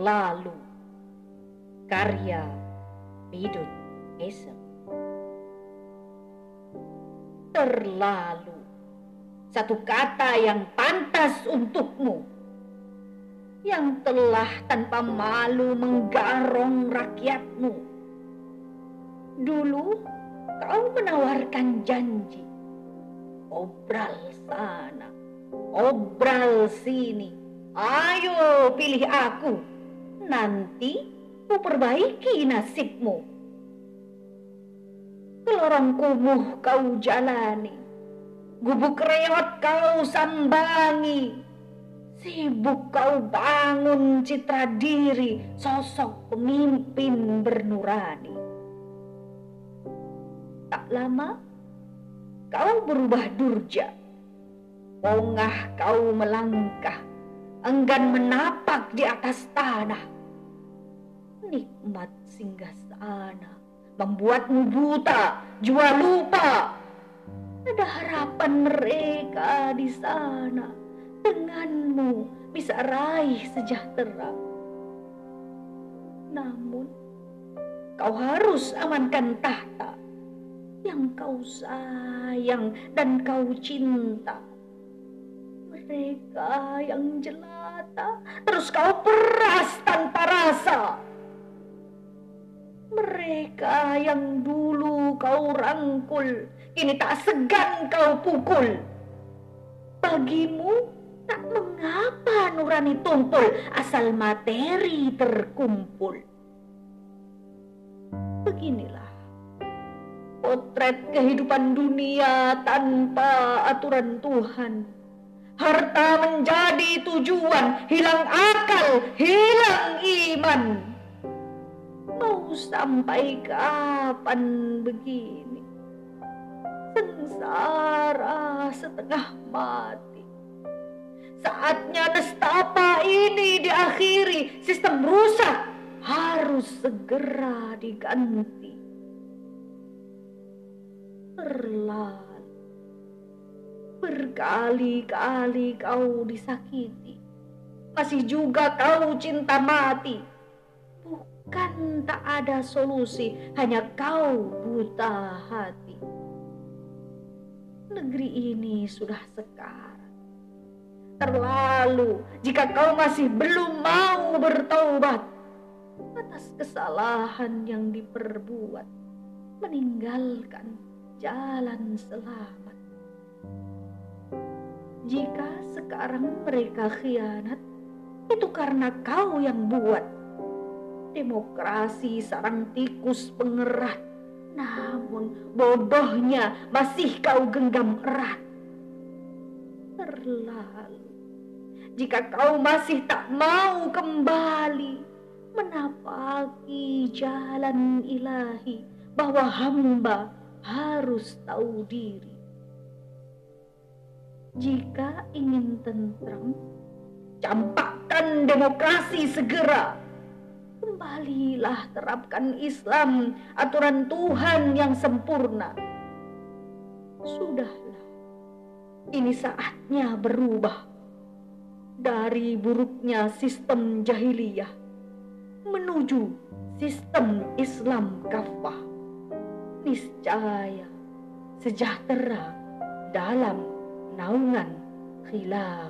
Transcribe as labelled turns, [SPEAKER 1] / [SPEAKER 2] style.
[SPEAKER 1] Berlalu. Karya Bidut Esem. Terlalu. Satu kata yang pantas untukmu. Yang telah tanpa malu menggarong rakyatmu. Dulu kau menawarkan janji. Obral sana Obral sini. Ayo pilih aku. Nanti ku perbaiki nasibmu. Kelorong kumuh kau jalani. Gubuk reot kau sambangi. Sibuk kau bangun citra diri sosok pemimpin bernurani. Tak lama kau berubah durja. Pongah kau melangkah enggan menapak di atas tanah. Nikmat singgah sana membuatmu buta, jua lupa. Ada harapan mereka di sana denganmu bisa raih sejahtera. Namun kau harus amankan tahta yang kau sayang dan kau cinta mereka yang jelata, terus kau peras tanpa rasa. Mereka yang dulu kau rangkul, kini tak segan kau pukul. Bagimu tak mengapa nurani tumpul, asal materi terkumpul. Beginilah potret kehidupan dunia tanpa aturan Tuhan Harta menjadi tujuan, hilang akal, hilang iman. Mau sampai kapan begini? Sengsara setengah mati. Saatnya nestapa ini diakhiri, sistem rusak harus segera diganti. Terlalu Berkali-kali kau disakiti. Masih juga kau cinta mati. Bukan tak ada solusi, hanya kau buta hati. Negeri ini sudah sekarang. Terlalu jika kau masih belum mau bertobat atas kesalahan yang diperbuat, meninggalkan jalan selamat. Jika sekarang mereka khianat, itu karena kau yang buat. Demokrasi sarang tikus pengerat, namun bodohnya masih kau genggam erat. Terlalu, jika kau masih tak mau kembali menapaki jalan ilahi bahwa hamba harus tahu diri jika ingin tentram, campakkan demokrasi segera. Kembalilah terapkan Islam, aturan Tuhan yang sempurna. Sudahlah, ini saatnya berubah dari buruknya sistem jahiliyah menuju sistem Islam kafah. Niscaya sejahtera dalam náo nặn thì là